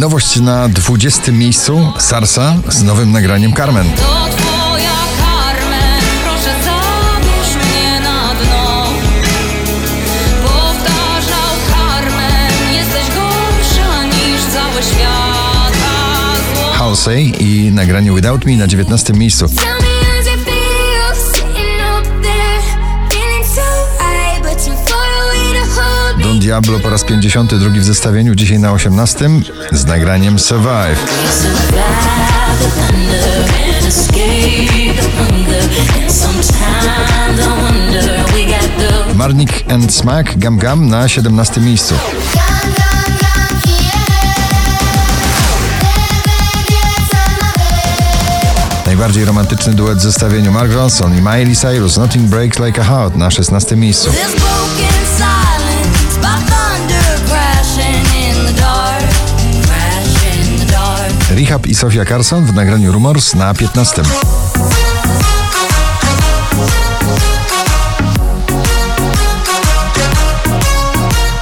Nowość na 20 miejscu Sarsa z nowym nagraniem Carmen. Halsey i nagranie Without Me na 19 miejscu. Diablo po raz 52 w zestawieniu, dzisiaj na 18 z nagraniem Survive. Marnik and Smack Gam Gam na 17 miejscu. Najbardziej romantyczny duet w zestawieniu Mark Ronson i Miley Cyrus Nothing Breaks Like a Heart na 16 miejscu. Rehab i Sofia Carson w nagraniu Rumors na 15.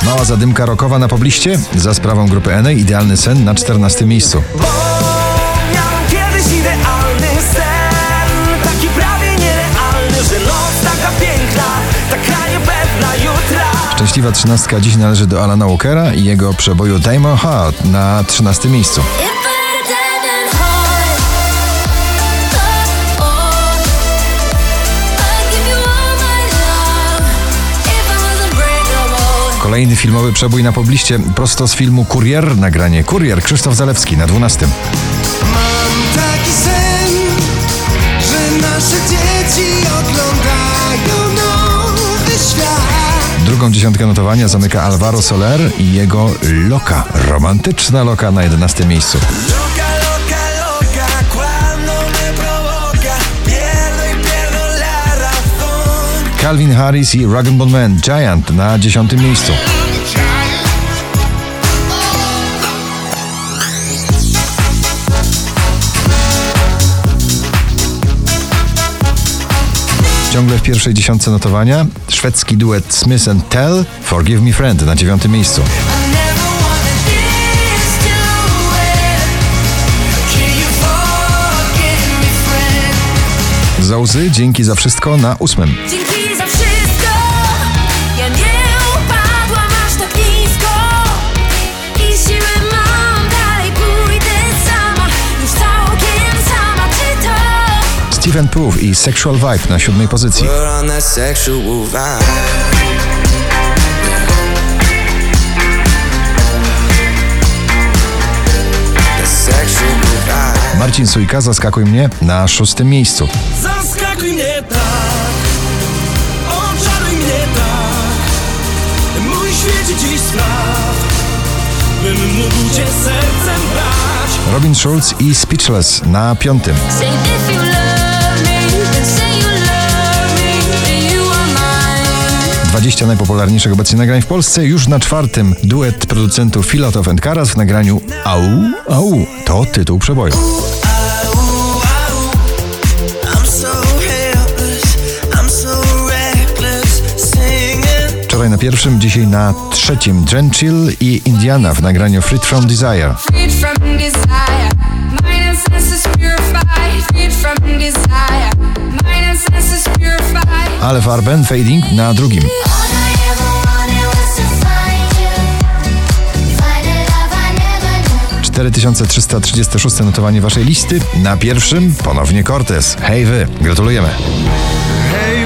Mała zadymka rokowa na pobliście za sprawą grupy Ene Idealny sen na 14 miejscu. Miałem kiedyś idealny sen Taki prawie nierealny Że noc taka piękna Taka niepewna jutra Szczęśliwa trzynastka dziś należy do Alana Walkera i jego przeboju Diamond Heart na 13 miejscu. Kolejny filmowy przebój na pobliście prosto z filmu Kurier, nagranie Kurier Krzysztof Zalewski na 12. Mam taki sen, że nasze dzieci oglądają nowy świat. Drugą dziesiątkę notowania zamyka Alvaro Soler i jego Loka, romantyczna Loka na 11 miejscu. Loca, Calvin Harris i Rag Bone Man Giant na 10 miejscu. Ciągle w pierwszej dziesiątce notowania szwedzki duet Smith and Tell Forgive Me Friend na dziewiątym miejscu. Friend? Zołzy, dzięki za wszystko na ósmym. Dzięki za wszystko. Ja nie upadłam aż tak nisko. I siłę mam, dalej pójdę sama. Już całkiem sama, czy to? Stephen Proof i Sexual Vibe na siódmej pozycji. Marcin Sujka, zaskakuj mnie na szóstym miejscu. Zaskakuj mnie tak Oczaruj mnie tak Mój świecie dziś spraw Bym mógł cię sercem brać Robin Schulz i Speechless na piątym. 20 najpopularniejszych obecnie nagrań w Polsce. Już na czwartym duet producentów Filotow and Karas w nagraniu Au, Au. To tytuł przeboju. Wczoraj na pierwszym, dzisiaj na trzecim Drenchill i Indiana w nagraniu Freed from Desire. Freed from desire, Ale Farben Fading na drugim. All I ever wanted was to find you. Find a love I never knew. 4336 notowanie waszej listy. Na pierwszym ponownie Cortez. Hej wy, gratulujemy. Hej